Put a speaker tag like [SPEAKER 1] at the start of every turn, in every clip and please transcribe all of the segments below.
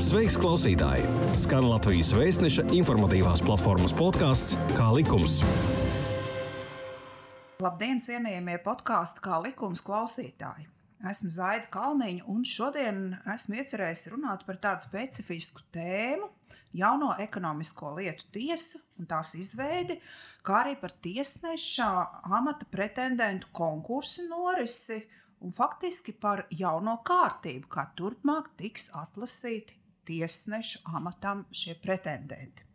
[SPEAKER 1] Sveiks, klausītāji! Skan Latvijas vēstneša informatīvās platformas podkāsts Kā likums.
[SPEAKER 2] Labdien, cienījamie podkāstu kā likums klausītāji! Esmu Zaida Kalniņa, un šodien esmu iecerējis runāt par tādu specifisku tēmu, jauno ekonomisko lietu tiesu un tās izveidi, kā arī par tiesneša amata pretendentu konkursu norisi un faktiski par jauno kārtību, kā turpmāk tiks atlasīti tiesneša amatam šie pretendenti.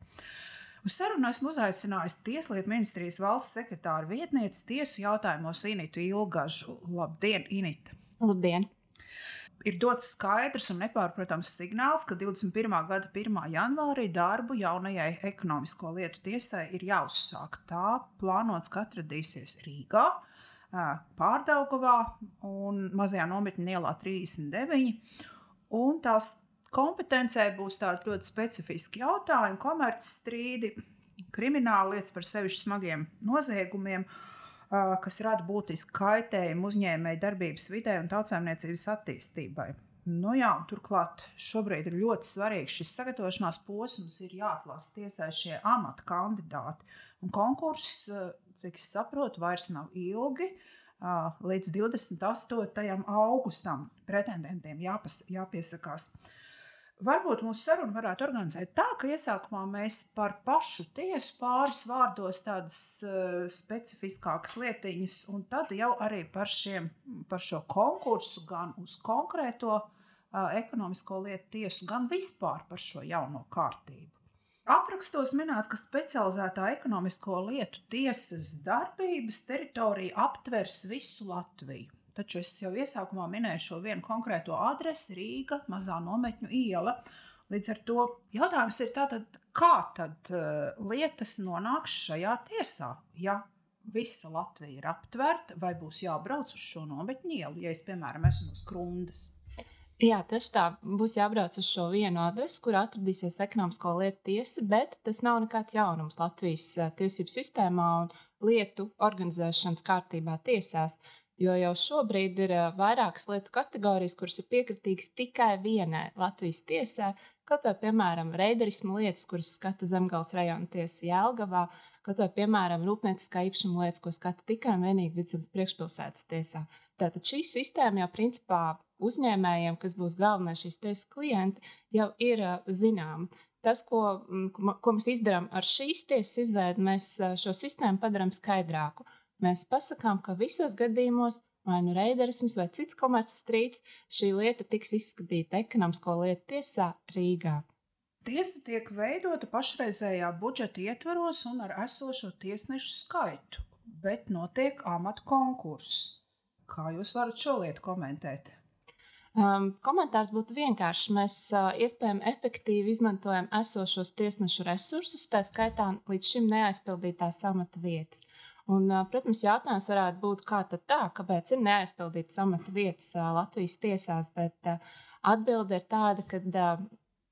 [SPEAKER 2] Uz sarunu esmu uzaicinājis Tieslietu ministrijas valsts sekretāra vietnieci tiesu jautājumos Initu Ilgažu. Labdien, Inita!
[SPEAKER 3] Labdien!
[SPEAKER 2] Ir dots skaidrs un nepārprotams signāls, ka 21. gada 1. janvārī darbu jaunajai ekonomisko lietu tiesai ir jāuzsāk. Tā plānots, ka atradīsies Rīgā, Pārdaugavā un mazajā nometņu ielā 39. Un tās kompetencē būs tādi ļoti specifiski jautājumi, komercstrīdi, krimināla lietas par sevišķi smagiem noziegumiem, kas rada būtisku kaitējumu uzņēmēju darbības vidē un tautsēmniecības attīstībai. Nu jā, turklāt šobrīd ir ļoti svarīgs šis sagatavošanās posms, ir jāatlasa tiesai šie amata kandidāti. Un konkurss, cik es saprotu, vairs nav ilgi. Līdz 28. augustam pretendentiem jāpas, jāpiesakās. Varbūt mūsu sarunu varētu organizēt tā, ka iesākumā mēs par pašu tiesu pāris vārdos tādas uh, specifiskākas lietiņas, un tad jau arī par, šiem, par šo konkursu, gan uz konkrēto uh, ekonomisko lietu tiesu, gan vispār par šo jauno kārtību. Aprakstos minēts, ka specializētā ekonomisko lietu tiesas darbības teritorija aptvers visu Latviju. Taču es jau iesākumā minēju šo vienu konkrēto adresi - Rīga, mazā nometņu iela. Līdz ar to jautājums ir tātad, kā tad uh, lietas nonāks šajā tiesā? Ja visa Latvija ir aptverta, vai būs jābrauc uz šo nometņu ielu, ja es, piemēram, esmu no Skrundas?
[SPEAKER 3] Jā, tieši tā. Būs jābrauc uz šo vienu adresi, kur atradīsies ekonomisko lietu tiesa, bet tas nav nekāds jaunums Latvijas eh, tiesību sistēmā un lietu organizēšanas kārtībā tiesās. Jo jau šobrīd ir vairākas lietu kategorijas, kuras ir piekritīgas tikai vienai Latvijas tiesai. Kaut vai, piemēram, reiderismu lietas, kuras skata Zemgājas rajona tiesa Jēlgavā, kaut vai, piemēram, rūpnieciskā īpašuma lietas, ko skata tikai un vienīgi Vidzemes priekšpilsētas tiesā. Tātad šī sistēma jau principā uzņēmējiem, kas būs galvenais šīs tiesas klienti, jau ir zināma. Tas, ko, ko mēs darām ar šīs tiesas izveidi, mēs šo sistēmu padarām skaidrāku. Mēs pasakām, ka visos gadījumos, vai nu reiderisms vai cits komerces strīds, šī lieta tiks izskatīta ekonomisko lietu tiesā Rīgā.
[SPEAKER 2] Tiesa tiek veidota pašreizējā budžeta ietvaros un ar esošo tiesnešu skaitu, bet notiek amatu konkurss. Kā jūs varat šo lietu komentēt?
[SPEAKER 3] Um, komentārs būtu vienkāršs. Mēs uh, iespējami efektīvi izmantojam esošos tiesnešu resursus, tā skaitā līdz šim neaizpildītās amata vietas. Un, protams, jautājums varētu būt, kā tad tā, kāpēc ir neaizpildītas amata vietas Latvijas tiesās, bet atbilde ir tāda, ka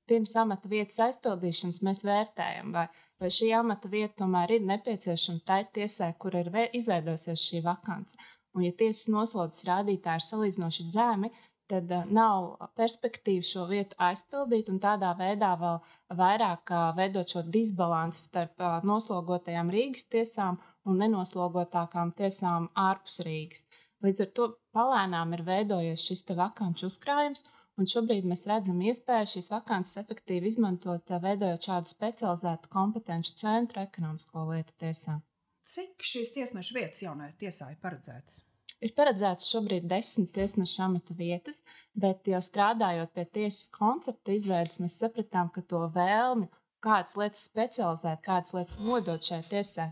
[SPEAKER 3] pirms amata vietas aizpildīšanas mēs vērtējam, vai, vai šī amata vieta tomēr ir nepieciešama tai tiesai, kur ir izveidojusies šī vakance. Un, ja tiesas noslodzes rādītāji ir salīdzinoši zemi, tad nav perspektīvas šo vietu aizpildīt un tādā veidā vēl vairāk veidot šo disbalansu starp noslogotajām Rīgas tiesām un nenoslogotākām tiesām ārpus Rīgas. Līdz ar to palēnām ir veidojies šis vakanču uzkrājums, un šobrīd mēs redzam iespēju šīs vakances efektīvi izmantot, veidojot šādu specializētu kompetenci centru ekonomisko lietu tiesā.
[SPEAKER 2] Cik šīs tiesnešu vietas jaunajā tiesā ir paredzētas?
[SPEAKER 3] Ir paredzēts šobrīd desmit tiesneša amata vietas, bet jau strādājot pie tiesas koncepta izveidas, mēs sapratām, ka to vēlmi, kādas lietas specializēt, kādas lietas nodot šai tiesai,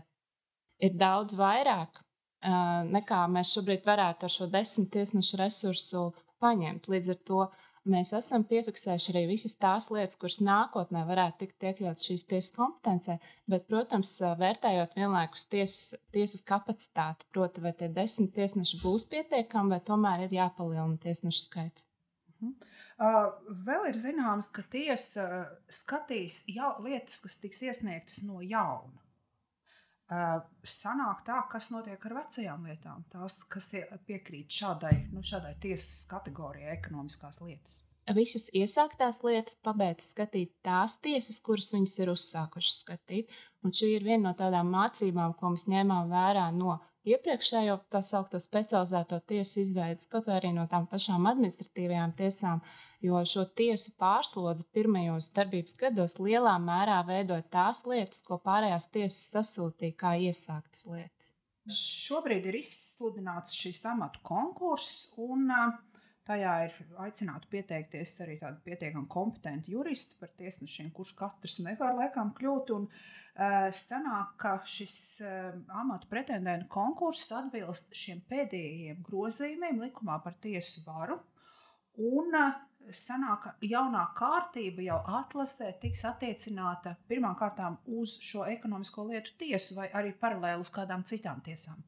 [SPEAKER 3] ir daudz vairāk nekā mēs šobrīd varētu ar šo desmit tiesnešu resursu paņemt. Līdz ar to mēs esam piefiksējuši arī visas tās lietas, kuras nākotnē varētu tikt iekļautas šīs tiesas kompetencē, bet, protams, vērtējot vienlaikus tiesas, tiesas kapacitāti, proti, vai tie desmit tiesneši būs pietiekami, vai tomēr ir jāpalielina tiesnešu skaits.
[SPEAKER 2] Mhm. Vēl ir zināms, ka tiesa skatīs jau lietas, kas tiks iesniegtas no jauna. Uh, sanāk tā, kas notiek ar vecajām lietām, tās, kas piekrīt šādai, nu, šādai tiesas kategorijai, ekonomiskās lietas.
[SPEAKER 3] visas iesāktās lietas pabeidz skatīt tās tiesas, kuras viņas ir uzsākušas skatīt. Un šī ir viena no tādām mācībām, ko mēs ņēmām vērā no iepriekšējo tā saucamo specializēto tiesu izveidas, kaut arī no tām pašām administratīvajām tiesām, jo šo tiesu pārslodzi pirmajos darbības gados lielā mērā veidoja tās lietas, ko pārējās tiesas sasūtīja kā iesāktas lietas.
[SPEAKER 2] Šobrīd ir izsludināts šīs amatu konkurss, un tajā ir aicināti pieteikties arī tādi pietiekami kompetenti juristi par tiesnešiem, kurš katrs nevar laikam kļūt. Un, uh, sanāk, ka šis uh, amatu pretendentu konkurss atbilst šiem pēdējiem grozījumiem likumā par tiesu varu. Un uh, sanāk, jaunā kārtība jau atlasē tiks attiecināta pirmkārt uz šo ekonomisko lietu tiesu vai arī paralēli uz kādām citām tiesām.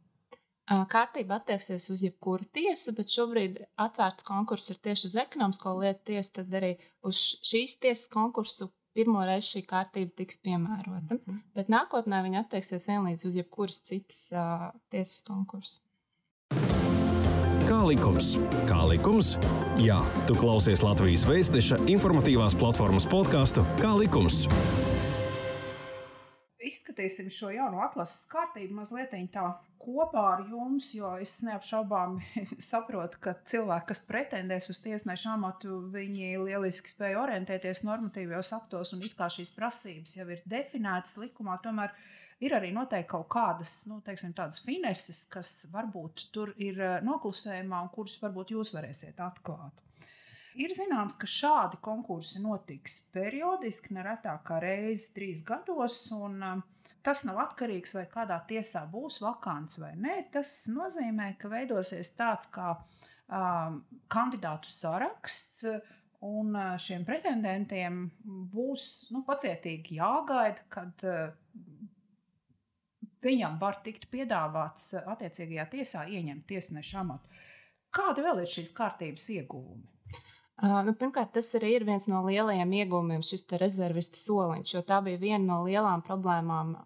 [SPEAKER 3] Kārtība attieksies uz jebkuru tiesu, bet šobrīd atvērts konkurss ir tieši uz ekonomisko lietu tiesu. Tad arī uz šīs tiesas konkursu pirmo reizi šī kārtība tiks piemērota. Mm -hmm. Bet nākotnē viņa attieksies vienlīdz uz jebkuras citas uh, tiesas konkursu.
[SPEAKER 1] Kā likums? Kā likums? Jā, tu klausies Latvijas Vēstneša informatīvās platformas podkāstu Kā likums?
[SPEAKER 2] Izskatīsim šo jauno atlases kārtību mazliet tā kopā ar jums, jo es neapšaubām saprotu, ka cilvēki, kas pretendēs uz tiesneša amatu, viņi lieliski spēj orientēties normatīvos aktos un it kā šīs prasības jau ir definētas likumā. Tomēr ir arī noteikti kaut kādas nu, teiksim, fineses, kas varbūt tur ir eh, noklusējumā un kuras varbūt jūs varēsiet atklāt. Ir zināms, ka šādi konkursi notiks periodiski, neretāk kā reizi trīs gados, un um, tas nav atkarīgs no tā, vai kādā tiesā būs vakants vai nē. Tas nozīmē, ka veidosies tāds kā um, kandidātu saraksts, un uh, šiem pretendentiem būs nu, pacietīgi jāgaida, kad uh, viņam var tikt piedāvāts eh, attiecīgajā tiesā ieņemt tiesneša amatu. Kādi vēl ir šīs kārtības ieguvumi?
[SPEAKER 3] Nu, pirmkārt, tas arī ir viens no lielajiem iegūmiem, šis rezervistu soliņš, jo tā bija viena no lielām problēmām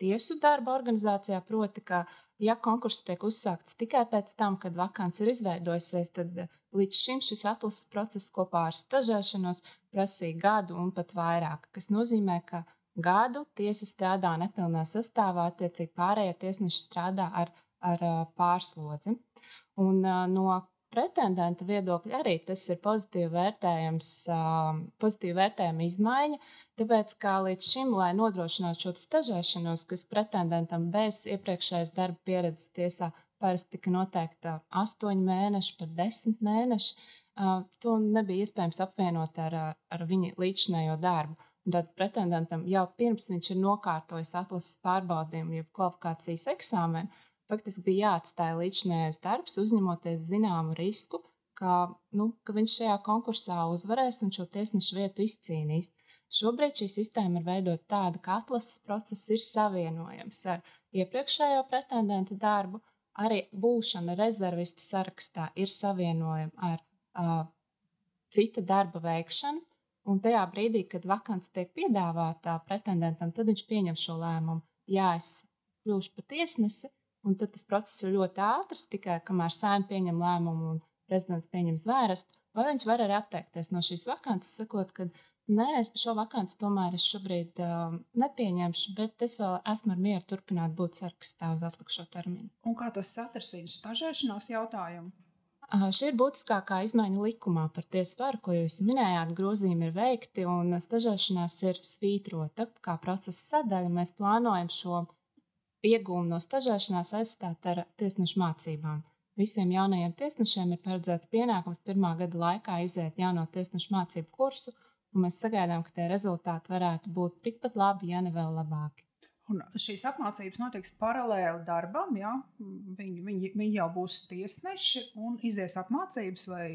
[SPEAKER 3] tiesu darba organizācijā. Proti, ka, ja konkurss tiek uzsākts tikai pēc tam, kad vakants ir izveidojusies, tad līdz šim šis atlases process kopā ar stažēšanos prasīja gadu un pat vairāk. Tas nozīmē, ka gadu tiesa strādā nepilnā sastāvā, attiecīgi pārējie tiesneši strādā ar, ar pārslodzi. Un no pretendenta viedokļa arī tas ir pozitīvi vērtējams, pozitīvi vērtējama izmaiņa, tāpēc kā līdz šim, lai nodrošinātu šo stažēšanos, kas pretendentam bez iepriekšējas darba pieredzes tiesā parasti tika noteikta astoņi mēneši, pat desmit mēneši, to nebija iespējams apvienot ar, ar viņa līdzinējo darbu. Tad pretendentam jau pirms viņš ir nokārtojis atlases pārbaudījumu, jeb kvalifikācijas eksāmenu, faktiski bija jāatstāj līdzinājais darbs, uzņemoties zināmu risku, ka, nu, ka viņš šajā konkursā uzvarēs un šo tiesnešu vietu izcīnīs. Šobrīd šī sistēma ir veidota tāda, ka atlases process ir savienojams ar iepriekšējo pretendenta darbu, arī būšana rezervistu sarakstā ir savienojama ar uh, cita darba veikšanu. Un tajā brīdī, kad vakants tiek piedāvāta pretendentam, tad viņš pieņem šo lēmumu. Jā, es kļūšu par tiesnesi, un tas process ir ļoti ātrs, tikai kamēr sēna pieņem lēmumu un prezidents pieņem zvērestu, vai viņš var arī atteikties no šīs vakances, sakot, ka nē, šo vakanci tomēr es šobrīd uh, nepieņemšu, bet es vēl esmu ar mieru turpināt būt sarkastā uz atlikušo termiņu.
[SPEAKER 2] Un kā tas satrasina stažēšanās jautājumu?
[SPEAKER 3] Šī ir būtiskākā izmaiņa likumā par tiesu varu, ko jūs minējāt. Grozījumi ir veikti un stažēšanās ir svītrota kā procesa sadaļa. Mēs plānojam šo iegūmu no stažēšanās aizstāt ar tiesnešu mācībām. Visiem jaunajiem tiesnešiem ir paredzēts pienākums pirmā gada laikā iziet jauno tiesnešu mācību kursu, un mēs sagaidām, ka tie rezultāti varētu būt tikpat labi, ja ne vēl labāki.
[SPEAKER 2] Un šīs apmācības notiks paralēli darbam. Ja? Viņi, viņi, viņi jau būs tiesneši un izies apmācības, vai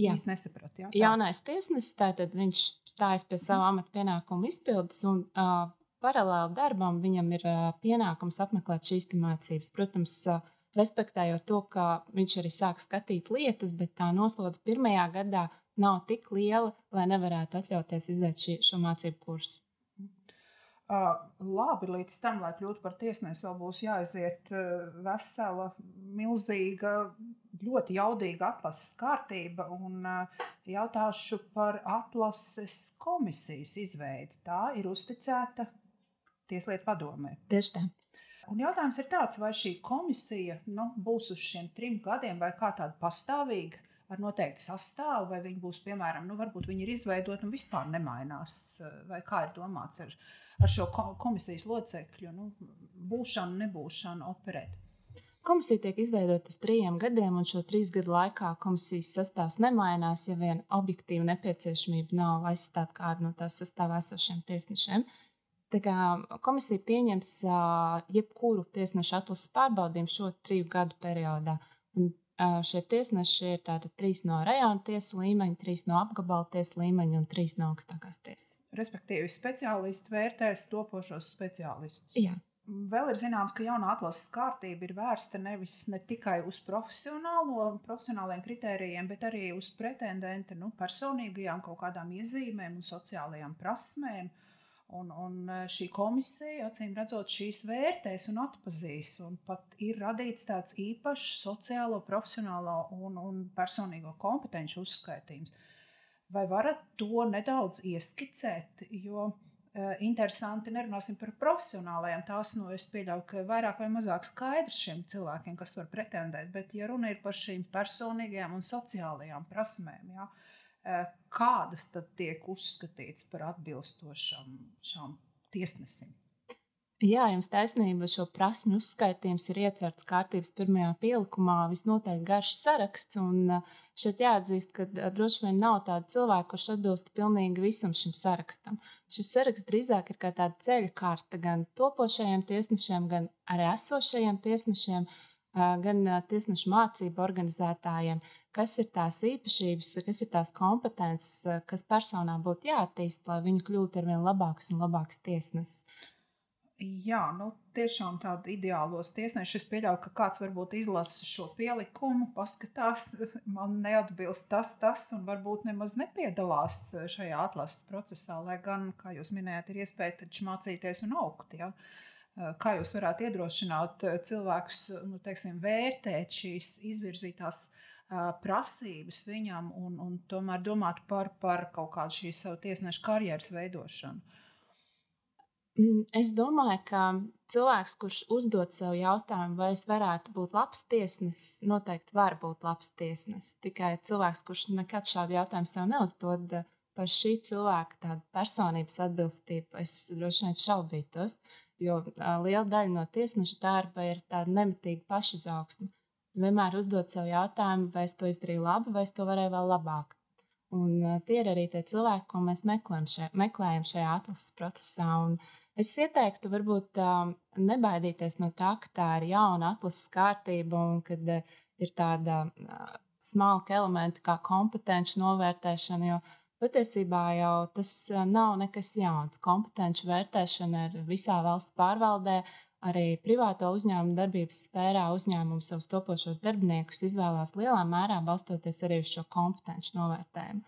[SPEAKER 2] Jā. es nesapratu. Ja?
[SPEAKER 3] Tā. Jaunais tiesnesis tātad viņš stājas pie savu amatu pienākumu izpildes, un uh, paralēli darbam viņam ir uh, pienākums apmeklēt šīs mācības. Protams, uh, respektējot to, ka viņš arī sāk skatīt lietas, bet tā noslodze pirmajā gadā nav tik liela, lai nevarētu atļauties iziet šī, šo mācību kursu.
[SPEAKER 2] Labi, līdz tam, lai kļūtu par tiesnesi, vēl būs jāaiziet vesela, milzīga ļoti jaudīga atlases kārtība un jautāšu par atlases komisijas izveidi. Tā ir uzticēta Tieslietu padomē.
[SPEAKER 3] Tieši tā.
[SPEAKER 2] Un jautājums ir tāds, vai šī komisija nu, būs uz šiem trim gadiem vai kā tāda pastāvīga ar noteiktu sastāvu, vai viņi būs, piemēram, nu, varbūt viņi ir izveidoti un vispār nemainās, vai kā ir domāts ar, ar šo komisijas locekļu nu, būšanu, nebūšanu operēt.
[SPEAKER 3] Komisija tiek izveidota uz trījiem gadiem, un šo trīs gadu laikā komisijas sastāvs nemainās, ja vien objektīva nepieciešamība nav aizstāt kādu no tās sastāvā esošiem tiesnešiem. Komisija pieņems jebkuru tiesnešu atlases pārbaudījumu šo triju gadu periodā. Šie tiesneši ir tātad trīs no rajona tiesu līmeņa, trīs no apgabala tiesu līmeņa un trīs no augstākās tiesas.
[SPEAKER 2] Respektīvi, speciālisti vērtēs topošos speciālistus.
[SPEAKER 3] Jā.
[SPEAKER 2] Vēl ir zināms, ka jaunā atlases kārtība ir vērsta nevis ne tikai uz profesionāliem kritērijiem, bet arī uz pretendenta nu, personīgajām kaut kādām iezīmēm un sociālajām prasmēm. Uh, Un, un e, šī komisija, acīm redzot, šīs vērtēs un atpazīs. Un pat ir radīts tāds īpašs sociālo, profesionālo un, un personīgo kompetenci uzskaitījums. Vai varat to nedaudz ieskicēt? Jo uh, interesanti nerunāsim par profesionālajiem. Tās no nu, es pieļauju, ka vairāk vai mazāk skaidrs šiem cilvēkiem, kas var pretendēt. Bet, ja runa ir par šīm personīgajām un sociālajām prasmēm, jā, uh, Eh, kādas tad tiek uzskatītas par atbilstošām šām tiesnesim?
[SPEAKER 3] Jā, jums taisnība. Šo prasmu uzskaitījums ir ietverts kārtības pirmajā pielikumā. Visnotaļ garš saraksts. Un eh, šeit jāatzīst, ka eh, droši vien nav tāda cilvēka, kurš atbilst pilnīgi visam šim sarakstam. Šis saraksts drīzāk ir kā tāda ceļa karte gan topošajiem tiesnešiem, gan arī esošajiem tiesnešiem, gan tiesnešu mācību organizētājiem kas ir tās īpašības, kas ir tās kompetences, eh, kas personā būtu jāattīst, lai viņi kļūtu ar vien labāks un labāks tiesnesis.
[SPEAKER 2] Jā, nu, tiešām tādu ideālos tiesnešu. Es pieļauju, ka kāds varbūt izlasa šo pielikumu, paskatās, man neatbilst tas, tas, un varbūt nemaz nepiedalās šajā atlases procesā, lai gan, kā jūs minējāt, ir iespēja taču mācīties un augt. Ja? Kā jūs varētu iedrošināt cilvēkus nu, teiksim, vērtēt šīs izvirzītās prasības viņam un, un tomēr domāt par, par kaut kādu šī savu tiesnešu karjeras veidošanu?
[SPEAKER 3] Mm, es domāju, ka cilvēks, kurš uzdod sev jautājumu, vai es varētu būt labs tiesnesis, noteikti var būt labs tiesnesis. Tikai cilvēks, kurš nekad šādu jautājumu sev neuzdod, par šī cilvēka personības atbilstību, es droši vien šaubītos. Jo liela daļa no tiesneša darba ir tāda nemitīga pašizaugsme vienmēr uzdot sev jautājumu, vai es to izdarīju labi, vai es to varēju vēl labāk. Un, tie ir arī tie cilvēki, ko mēs meklējam, šajā, meklējam šajā atlases procesā. Un es ieteiktu, varbūt uh, nebaidīties no tā, ka tā ir jauna atlases kārtība un kad uh, ir tāda uh, smalka elementa kā kompetenci novērtēšana. Jo patiesībā jau tas nav nekas jauns. Kompetenci vērtēšana ir visā valsts pārvaldē Arī privāto uzņēmumu darbības sfērā uzņēmums savus topošos darbiniekus izvēlās lielā mērā balstoties arī uz šo kompetenci novērtējumu.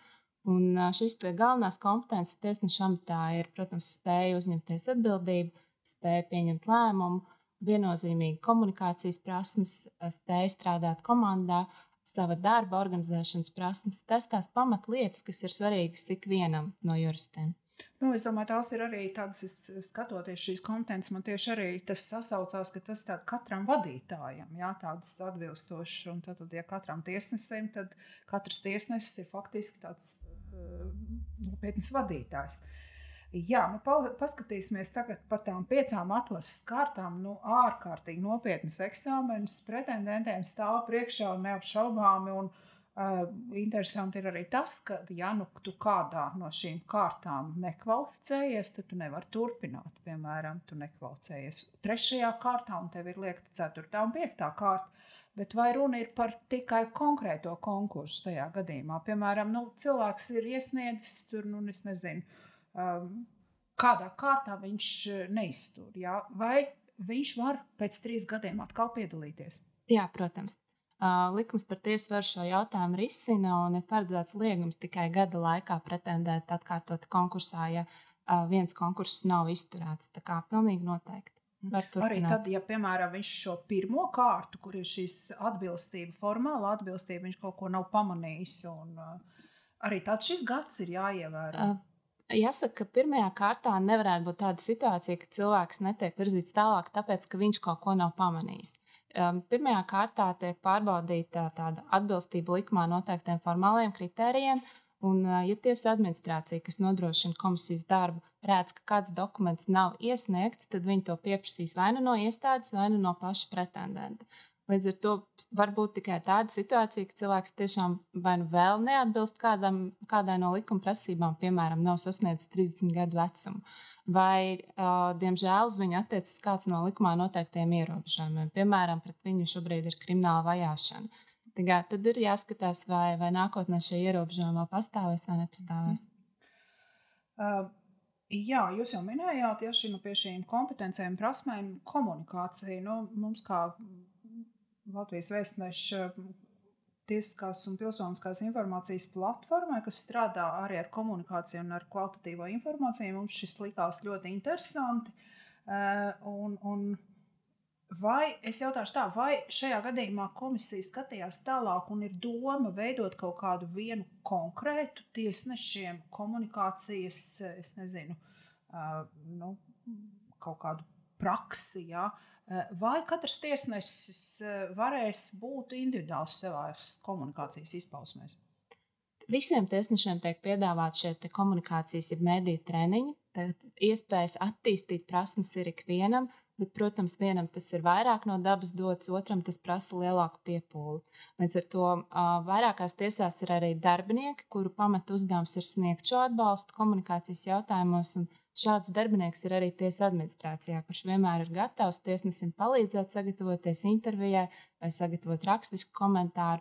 [SPEAKER 3] Un šis galvenās kompetences tiesneša amatā ir, protams, spēja uzņemties atbildību, spēja pieņemt lēmumu, viennozīmīgi komunikācijas prasmes, spēja strādāt komandā, sava darba organizēšanas prasmes. Tas tās pamatlietas, kas ir svarīgas ikvienam no juristiem.
[SPEAKER 2] Nu, es domāju, tās ir arī tādas, skatoties šīs kompetences, man tieši arī tas sasaucās, ka tas katram vadītājam, jā, tādas atbilstošas. Un tad, ja katram tiesnesim, tad katrs tiesnesis ir faktiski tāds uh, nopietns vadītājs. Jā, nu, pa, paskatīsimies tagad par tām piecām atlases kārtām. Nu, ārkārtīgi nopietnas eksāmenes pretendentiem stāv priekšā neapšaubāmi. Un, interesanti ir arī tas, ka, ja nu tu kādā no šīm kārtām nekvalificējies, tad tu nevari turpināt. Piemēram, tu nekvalificējies trešajā kārtā, un tev ir liekta ceturtā un piektā kārta. Bet vai runa ir par tikai konkrēto konkursu tajā gadījumā? Piemēram, nu, cilvēks ir iesniedzis tur, nu, es nezinu, um, kādā kārtā viņš neiztur. Jā? Vai viņš var pēc trīs gadiem atkal piedalīties?
[SPEAKER 3] Jā, protams. Likums par tiesvaru šo jautājumu risina un ir paredzēts liegums tikai gada laikā pretendēt atkārtot konkursā, ja viens konkurss nav izturēts. Tā kā pilnīgi noteikti.
[SPEAKER 2] Arī tad, ja, piemēram, viņš šo pirmo kārtu, kur ir šīs atbilstība, formāla atbilstība, viņš kaut ko nav pamanījis, un arī tad šis gads ir jāievēro.
[SPEAKER 3] Jāsaka, ka pirmajā kārtā nevarētu būt tāda situācija, ka cilvēks netiek virzīts tālāk, tāpēc, ka viņš kaut ko nav pamanījis. Pirmajā kārtā tiek pārbaudīta tāda atbilstība likumā noteiktiem formāliem kritērijiem, un, uh, ja tiesa administrācija, kas nodrošina komisijas darbu, redz, ka kāds dokuments nav iesniegts, tad viņi to pieprasīs vai nu no iestādes, vai nu no paša pretendenta. Līdz ar to var būt tikai tāda situācija, ka cilvēks tiešām vai nu vēl neatbilst kādam, kādai no likuma prasībām, piemēram, nav sasniedzis 30 gadu vecumu, vai, uh, diemžēl, uz viņu attiecas kāds no likumā noteiktiem ierobežojumiem. Piemēram, pret viņu šobrīd ir krimināla vajāšana. Tagad, tad ir jāskatās, vai, vai nākotnē šie ierobežojumi vēl pastāvēs vai nepastāvēs.
[SPEAKER 2] Uh, Jā, jūs jau minējāt, ja šim pie šīm kompetencijām, prasmēm, komunikācija. Nu, mums, kā Latvijas vēstneša tiesiskās un pilsoniskās informācijas platformai, kas strādā arī ar komunikāciju un ar kvalitatīvo informāciju, mums šis likās ļoti interesanti. Eh, un, un vai es jautāšu tā, vai šajā gadījumā komisija skatījās tālāk un ir doma veidot kaut kādu vienu konkrētu tiesnešiem komunikācijas, es nezinu, uh, nu, kaut kādu praksi, ja? Vai katrs tiesnesis varēs būt individuāls savās komunikācijas izpausmēs?
[SPEAKER 3] Visiem tiesnešiem tiek piedāvāti šie komunikācijas, jeb mediju treniņi. Tad iespējas attīstīt prasmes ir ikvienam, Bet, protams, vienam tas ir vairāk no dabas dots, otram tas prasa lielāku piepūli. Līdz ar to vairākās tiesās ir arī darbinieki, kuru pamatu uzdevums ir sniegt šo atbalstu komunikācijas jautājumos. Šāds darbinieks ir arī tiesa administrācijā, kurš vienmēr ir gatavs tiesnesim palīdzēt sagatavoties intervijai vai sagatavot rakstisku komentāru.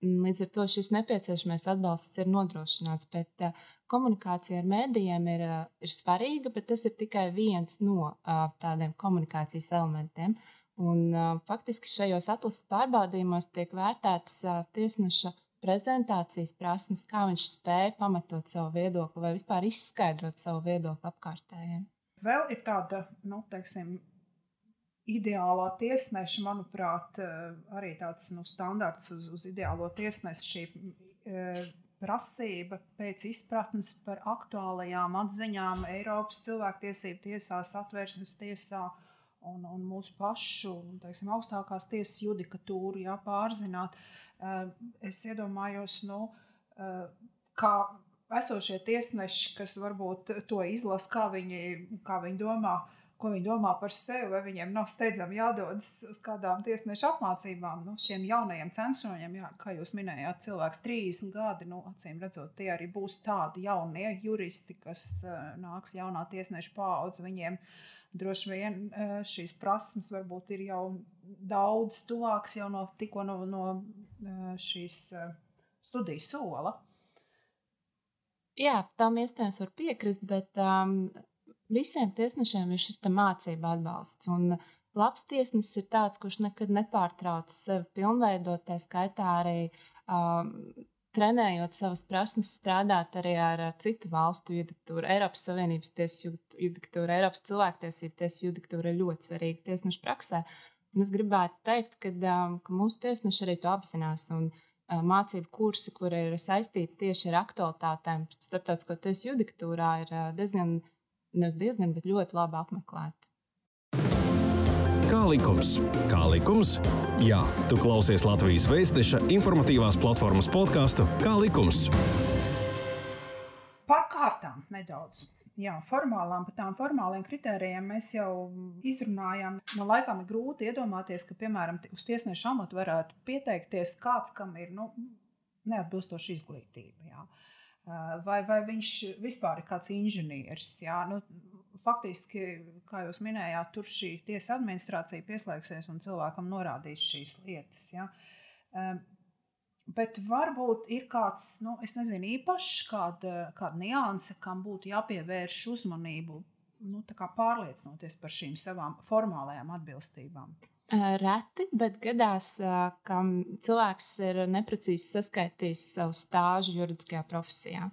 [SPEAKER 3] Līdz ar to šis nepieciešamais atbalsts ir nodrošināts. Bet komunikācija ar mēdījiem ir, ir svarīga, bet tas ir tikai viens no tādiem komunikācijas elementiem. Un, faktiski šajos atlases pārbaudījumos tiek vērtētas tiesneša prezentācijas prasmes, kā viņš spēja pamatot savu viedokli vai vispār izskaidrot savu viedokli apkārtējiem.
[SPEAKER 2] Vēl ir tāda, nu, teiksim, ideālā tiesneša, manuprāt, arī tāds nu, standarts uz, uz ideālo tiesnesi šī prasība pēc izpratnes par aktuālajām atziņām Eiropas cilvēktiesību tiesā, satversmes tiesā un, un mūsu pašu teiksim, augstākās tiesas judikatūru jā, pārzināt. Eh, es iedomājos, nu, eh, kā esošie tiesneši, kas varbūt to izlasa, kā viņi, kā viņi domā, uh, ko viņi domā par sevi, vai viņiem nav steidzami jādodas uz kādām tiesnešu apmācībām. Nu, šiem jaunajiem censoņiem, jā, kā jūs minējāt, cilvēks 30 gadi, nu, acīm redzot, tie arī būs tādi jaunie juristi, kas uh, nāks jaunā tiesneša paudze. Viņiem droši vien uh, šīs prasmes varbūt ir jau daudz tuvākas jau no tikko no, no uh, šīs uh, studiju sola.
[SPEAKER 3] Jā, tam iespējams var piekrist, bet um, visiem tiesnešiem ir šis mācību atbalsts. Un labs tiesnesis ir tāds, kurš nekad nepārtrauc sevi pilnveidot, tā skaitā arī um, trenējot savas prasmes, strādāt arī ar citu valstu judikatūru. Eiropas Savienības tiesas judikatūra, Eiropas cilvēktiesību tiesas judikatūra ir ļoti svarīga tiesnešu praksē. Un es gribētu teikt, ka, um, ka mūsu tiesneši arī to apzinās. Un, uh, Mācību kursi, kur ir saistīti tieši ar aktualitātēm, starptautiskā tiesas judikatūrā, ir uh, diezgan nes diezgan, bet ļoti labi apmeklēti.
[SPEAKER 1] Kā likums? Kā likums? Jā, tu klausies Latvijas Vēstneša informatīvās platformas podkāstu Kā likums?
[SPEAKER 2] Par kārtām nedaudz. Jā, formālām, par tām formāliem kritērijiem mēs jau izrunājām. Man laikam ir grūti iedomāties, ka, piemēram, uz tiesneša amatu varētu pieteikties kāds, kam ir nu, neatbilstoša izglītība. Jā. Vai, vai viņš vispār ir kāds inženieris? Jā? Nu, faktiski, kā jūs minējāt, tur šī tiesa administrācija pieslēgsies un cilvēkam norādīs šīs lietas. Ja? Bet varbūt ir kāds, nu, nezinu, īpašs, kāda, kāda nianse, kam būtu jāpievērš uzmanību, nu, pārliecinoties par šīm savām formālajām atbilstībām.
[SPEAKER 3] Reti, bet gadās, ka cilvēks ir neprecīzi saskaitījis savu stāžu juridiskajā profesijā.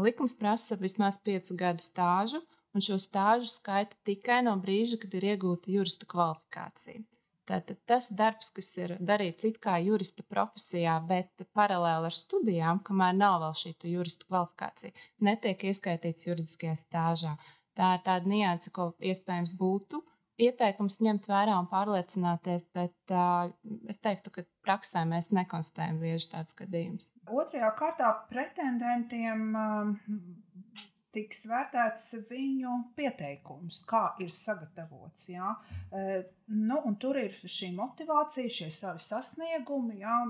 [SPEAKER 3] Likums prasa vismaz piecu gadu stāžu, un šo stāžu skaita tikai no brīža, kad ir iegūta jurista kvalifikācija. Tātad tas darbs, kas ir darīts it kā jurista profesijā, bet paralēli ar studijām, kamēr nav vēl šī jurista kvalifikācija, netiek ieskaitīts juridiskajā stāžā. Tā ir tāda nianse, ko iespējams būtu ieteikums ņemt vērā un pārliecināties, bet uh, es teiktu, ka praksē mēs nekonstatējam bieži tādus gadījumus.
[SPEAKER 2] Otrajā kārtā pretendentiem uh, tiks vērtēts viņu pieteikums, kā ir sagatavots. Ja? Uh, nu, tur ir šī motivācija, šie savi sasniegumi. Ja?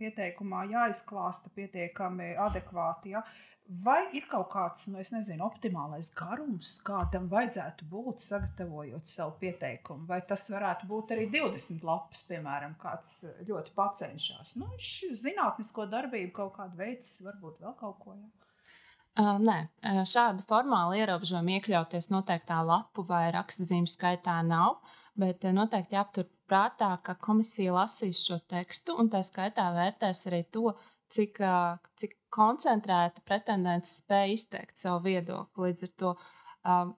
[SPEAKER 2] Pieteikumā jāizklāsta pietiekami adekvāti. Ja? Vai ir kaut kāds, nu, nezinu, optimālais garums, kādam vajadzētu būt, sagatavojot savu pieteikumu? Vai tas varētu būt arī 20 lapas, piemēram, kāds ļoti pacenšas? Nu, viņš zinātnisko darbību kaut kādu veids, varbūt vēl kaut ko. Ja?
[SPEAKER 3] Uh, nē, šāda formāla ierobežojuma iekļauties noteiktā lapu vai rakstzīmju skaitā nav. Bet noteikti jāaptur prātā, ka komisija lasīs šo tekstu un tā skaitā vērtēs arī to, cik, cik koncentrēta pretendents spēja izteikt savu viedokli. Līdz ar to um,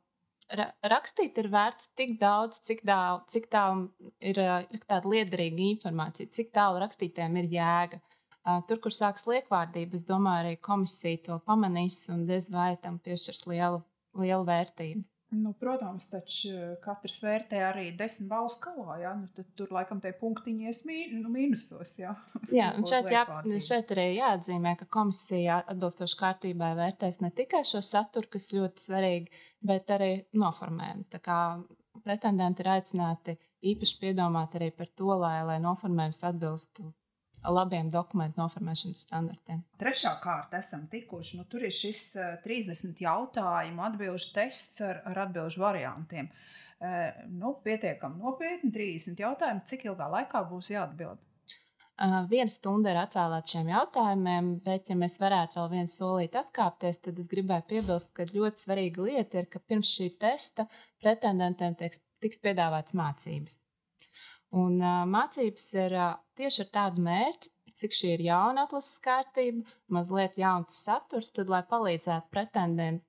[SPEAKER 3] ra rakstīt ir vērts tik daudz, cik, daudz, cik tālu ir, ir tāda liederīga informācija, cik tālu rakstītēm ir jēga. Tur, kur sākas liekvārdība, es domāju, arī komisija to pamanīs un diez vai tam piešķirs lielu, lielu vērtību.
[SPEAKER 2] Nu, protams, taču katrs vērtē arī desmit balvu skalā. Ja? Nu, tad tur laikam tie punktiņi ies mī, nu, mīnusos. Ja?
[SPEAKER 3] Jā, un šeit, jā, šeit arī jāatzīmē, ka komisija atbilstoši kārtībai vērtēs ne tikai šo saturu, kas ļoti svarīgi, bet arī noformējumu. Tā kā pretendenti ir aicināti īpaši piedomāt arī par to, lai, lai noformējums atbilstu labiem dokumentu noformēšanas standartiem.
[SPEAKER 2] Trešā kārta esam tikuši. Nu, tur ir šis 30 eh, jautājumu atbildžu tests ar, ar atbildžu variantiem. Eh, nu, pietiekami nopietni, 30 jautājumu. Cik ilgā laikā būs jāatbild?
[SPEAKER 3] Uh, viena stunda ir atvēlēta šiem jautājumiem, bet, ja mēs varētu vēl vienu solīti atkāpties, tad es gribēju piebilst, ka ļoti svarīga lieta ir, ka pirms šī testa pretendentiem tiks, tiks piedāvāts mācības. Un uh, mācības ir uh, tieši ar tādu mērķi, cik šī ir jauna atlases kārtība, mazliet jauns saturs, tad, lai palīdzētu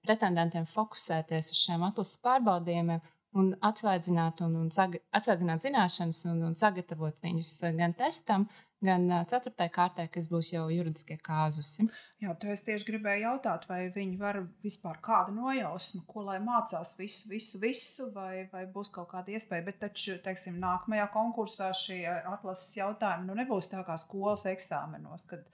[SPEAKER 3] pretendentiem, fokusēties uz šiem atlases pārbaudījumiem un atsvaidzināt, un, un saga, atsvaidzināt zināšanas un, un sagatavot viņus gan testam, gan ceturtajai kārtai, kas būs jau juridiskie kāzusi.
[SPEAKER 2] Jā, to es tieši gribēju jautāt, vai viņi var vispār kādu nojausmu, ko lai mācās visu, visu, visu, vai, vai būs kaut kāda iespēja. Bet taču, teiksim, nākamajā konkursā šie atlases jautājumi nu, nebūs tā kā skolas eksāmenos, kad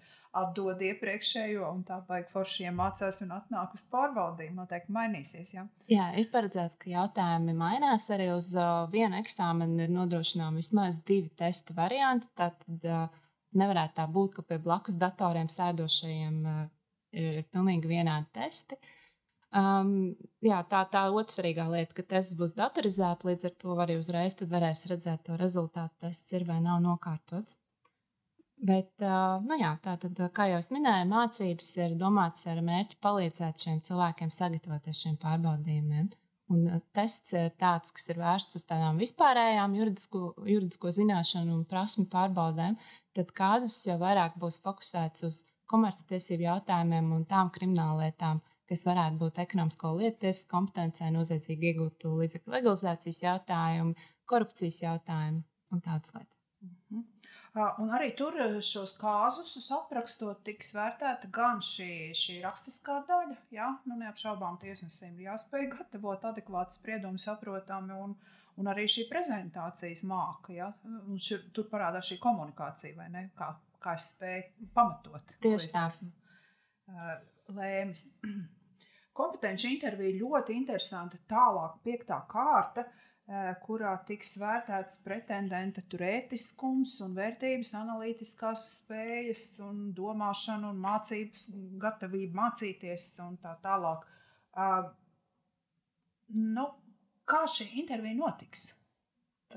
[SPEAKER 2] atdod iepriekšējo, un tā baigi forši iemācās un atnāk uz pārbaudījumu. Noteikti mainīsies. Ja?
[SPEAKER 3] Jā, ir paredzēts, ka jautājumi mainās. Arī uz uh, vienu eksāmenu ir nodrošināmi vismaz divi testu varianti. Tātad uh, nevarētu tā būt, ka pie blakus datoriem sēdošajiem uh, ir, ir pilnīgi vienādi testi. Um, jā, tā tā otrā lieta, ka tests būs datorizēts, līdz ar to arī uzreiz varēs redzēt to rezultātu, tests ir vai nav nokārtots. Bet, nu jā, tā tad, kā jau es minēju, mācības ir domātas ar mērķi palīdzēt šiem cilvēkiem sagatavoties šiem pārbaudījumiem. Un tests ir tāds, kas ir vērsts uz tādām vispārējām juridisko, juridisko zināšanu un prasmu pārbaudēm, tad kāzas jau vairāk būs fokusēts uz komerctiesību jautājumiem un tām krimināllietām, kas varētu būt ekonomisko lietu tiesas kompetencē, noziedzīgi iegūtu līdzekļu legalizācijas jautājumi, korupcijas jautājumi un tādas lietas.
[SPEAKER 2] Un arī tur šos kāzusus aprakstot, tiks vērtēta gan šī, šī rakstiskā daļa, ja nu, neapšaubām tiesnesim ir jāspēj gatavot adekvātu spriedumu, saprotami, un, un arī šī prezentācijas māka. Ja? Un šir, tur parādās šī komunikācija, vai ne? Kā, kā es spēju pamatot.
[SPEAKER 3] Tieši tā.
[SPEAKER 2] Uh, lēmis. Kompetenci intervija ļoti interesanta. Tālāk, piektā kārta. Uh, kurā tiks vērtēts pretendenta turētiskums un vērtības, analītiskās spējas un domāšana un mācības, gatavība mācīties un tā tālāk. Uh, nu, kā šī intervija notiks?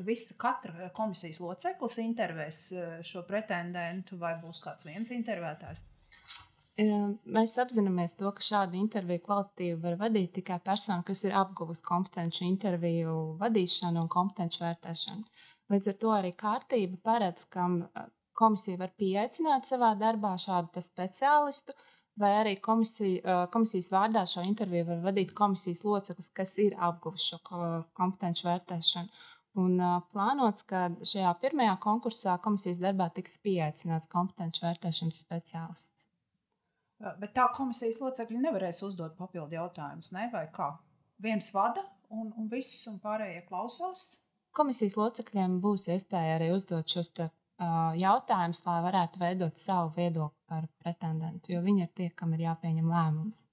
[SPEAKER 2] Visa katra komisijas loceklis intervēs eh, šo pretendentu vai būs kāds viens intervētājs?
[SPEAKER 3] Mēs apzināmies to, ka šādu interviju kvalitāti var vadīt tikai persona, kas ir apguvusi kompetenci interviju vadīšanu un kompetenci vērtēšanu. Līdz ar to arī kārtība paredz, ka komisija var pieaicināt savā darbā šādu speciālistu, vai arī komisija, komisijas vārdā šo interviju var vadīt komisijas loceklis, kas ir apguvis šo kompetenci vērtēšanu. Un uh, plānots, ka šajā pirmajā konkursā komisijas darbā tiks pieaicināts kompetenci vērtēšanas speciālists.
[SPEAKER 2] Bet tā komisijas locekļi nevarēs uzdot papildu jautājumus, ne? vai kā? Viens vada un, un viss, un pārējie klausās.
[SPEAKER 3] Komisijas locekļiem būs iespēja arī uzdot šos te, uh, jautājumus, lai varētu veidot savu viedokli par pretendentu, jo viņi ir tie, kam ir jāpieņem lēmums.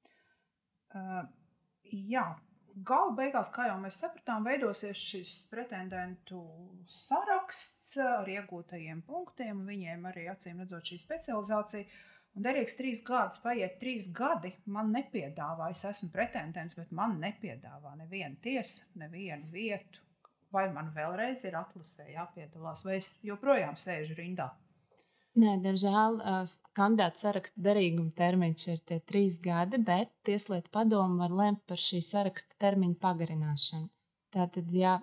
[SPEAKER 2] Uh, jā, Galu beigās, kā jau mēs sapratām, veidosies šis pretendentu saraksts ar iegūtajiem punktiem, viņiem arī acīm redzot šī specializācija. Un derīgs trīs gadus, paiet trīs gadi, man nepiedāvā, es esmu pretendents, bet man nepiedāvā nevienu tiesu, nevienu vietu. Vai man vēlreiz ir atlasē jāpiedalās, vai es joprojām sēžu rindā?
[SPEAKER 3] Nē, diemžēl kandidāta saraksta derīguma termiņš ir tie trīs gadi, bet Tieslietu padomu var lemt par šī saraksta termiņa pagarināšanu. Tātad, ja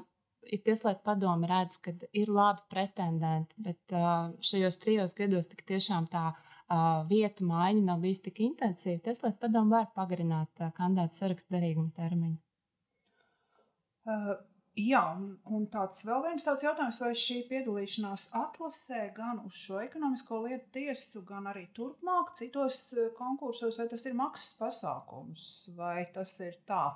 [SPEAKER 3] Tieslietu padomu redz, ka ir labi pretendenti, bet šajos trijos gados tik tiešām tā vietu maiņa nav bijusi tik intensīva, Tieslietu padomu var pagarināt kandidāta saraksta derīguma termiņu.
[SPEAKER 2] Uh. Jā, un, tāds vēl viens tāds jautājums, vai šī piedalīšanās atlasē gan uz šo ekonomisko lietu tiesu, gan arī turpmāk citos konkursos, vai tas ir maksas pasākums, vai tas ir tā?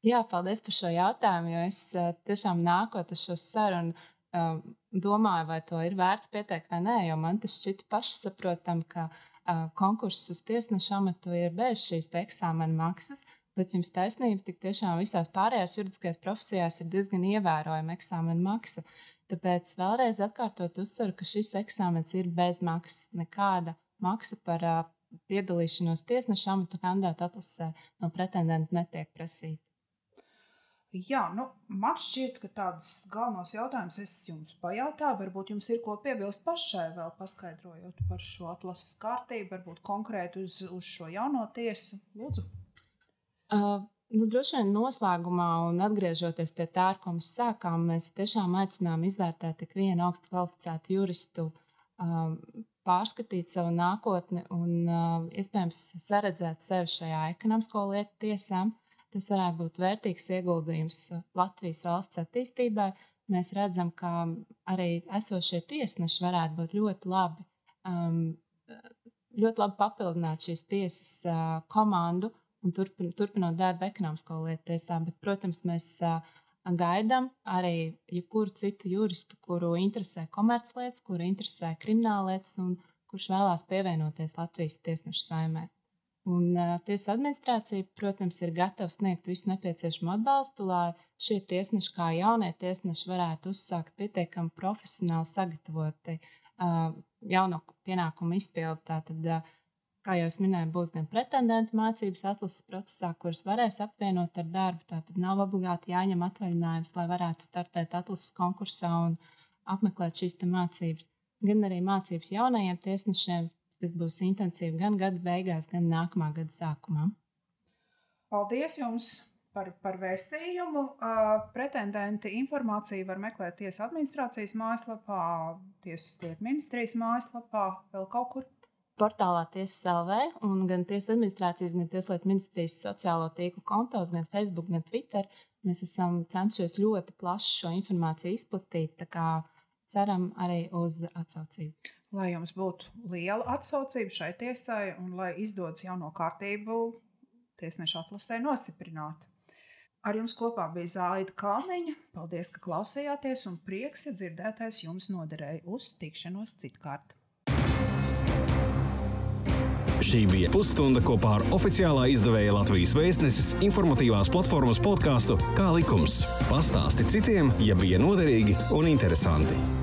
[SPEAKER 3] Jā, paldies par šo jautājumu, jo es tiešām nākot uz šo sarunu um, domāju, vai to ir vērts pieteikt vai nē, jo man tas šķita pašsaprotam, ka uh, konkurss uz tiesneša amatu ir bez šīs eksāmena maksas. Bet jums taisnība, tik tiešām visās pārējās juridiskajās profesijās ir diezgan ievērojama eksāmena maksa. Tāpēc vēlreiz atkārtot uzsveru, ka šis eksāmens ir bez maksas. Nekāda maksa par uh, piedalīšanos tiesneša amata kandidātu atlasē no pretendenta netiek prasīta.
[SPEAKER 2] Jā, nu, man šķiet, ka tādus galvenos jautājumus es jums pajautāju. Varbūt jums ir ko piebilst pašai, vēl paskaidrojot par šo atlases kārtību, varbūt konkrēti uz, uz šo jauno tiesu. Lūdzu!
[SPEAKER 3] Uh, nu, droši vien noslēgumā, un atgriežoties pie tā, ar ko mēs sākām, mēs tiešām aicinām izvērtēt ik vienu augstu kvalificētu juristu, um, pārskatīt savu nākotni un uh, iespējams saredzēt sevi šajā ekonomisko lietu tiesā. Tas varētu būt vērtīgs ieguldījums Latvijas valsts attīstībai. Mēs redzam, ka arī esošie tiesneši varētu būt ļoti labi, um, ļoti labi papildināt šīs tiesas uh, komandu un turpin, turpinot darbu ekonomisko lietu tiesā. Bet, protams, mēs gaidām arī jebkuru citu juristu, kuru interesē komerclietas, kuru interesē krimināllietas un kurš vēlās pievienoties Latvijas tiesnešu saimē. Un uh, tiesa administrācija, protams, ir gatava sniegt visu nepieciešamo atbalstu, lai šie tiesneši, kā jaunie tiesneši, varētu uzsākt pietiekami profesionāli sagatavoti uh, jauno pienākumu izpildi. Tātad, uh, Kā jau minēju, būs gan pretendentu mācības atlases procesā, kuras varēs apvienot ar darbu. Tātad nav obligāti jāņem atvaļinājums, lai varētu startēt atlases konkursā un apmeklēt šīs mācības. Gan arī mācības jaunajiem tiesnešiem, kas būs intensīvi gan gada beigās, gan nākamā gada sākumā.
[SPEAKER 2] Paldies jums! Par, par vēstījumu. Pretendenti informāciju var meklēt Tiesas administrācijas mājaslapā, Tiesas lietu ministrijas mājaslapā, vēl kaut kur
[SPEAKER 3] portālā Tiesas LV un gan Tiesas administrācijas, gan Tieslietu ministrijas sociālo tīklu kontos, gan Facebook, gan Twitter. Mēs esam cenšies ļoti plaši šo informāciju izplatīt, tā kā ceram arī uz atsaucību.
[SPEAKER 2] Lai jums būtu liela atsaucība šai tiesai un lai izdodas jauno kārtību tiesneša atlasē nostiprināt. Ar jums kopā bija Zāida Kalniņa. Paldies, ka klausījāties, un prieks, ja dzirdētais jums noderēja uz tikšanos citkārt.
[SPEAKER 1] Šī bija pusstunda kopā ar oficiālā izdevēja Latvijas vēstneses informatīvās platformas podkāstu Kā likums. Pastāsti citiem, ja bija noderīgi un interesanti.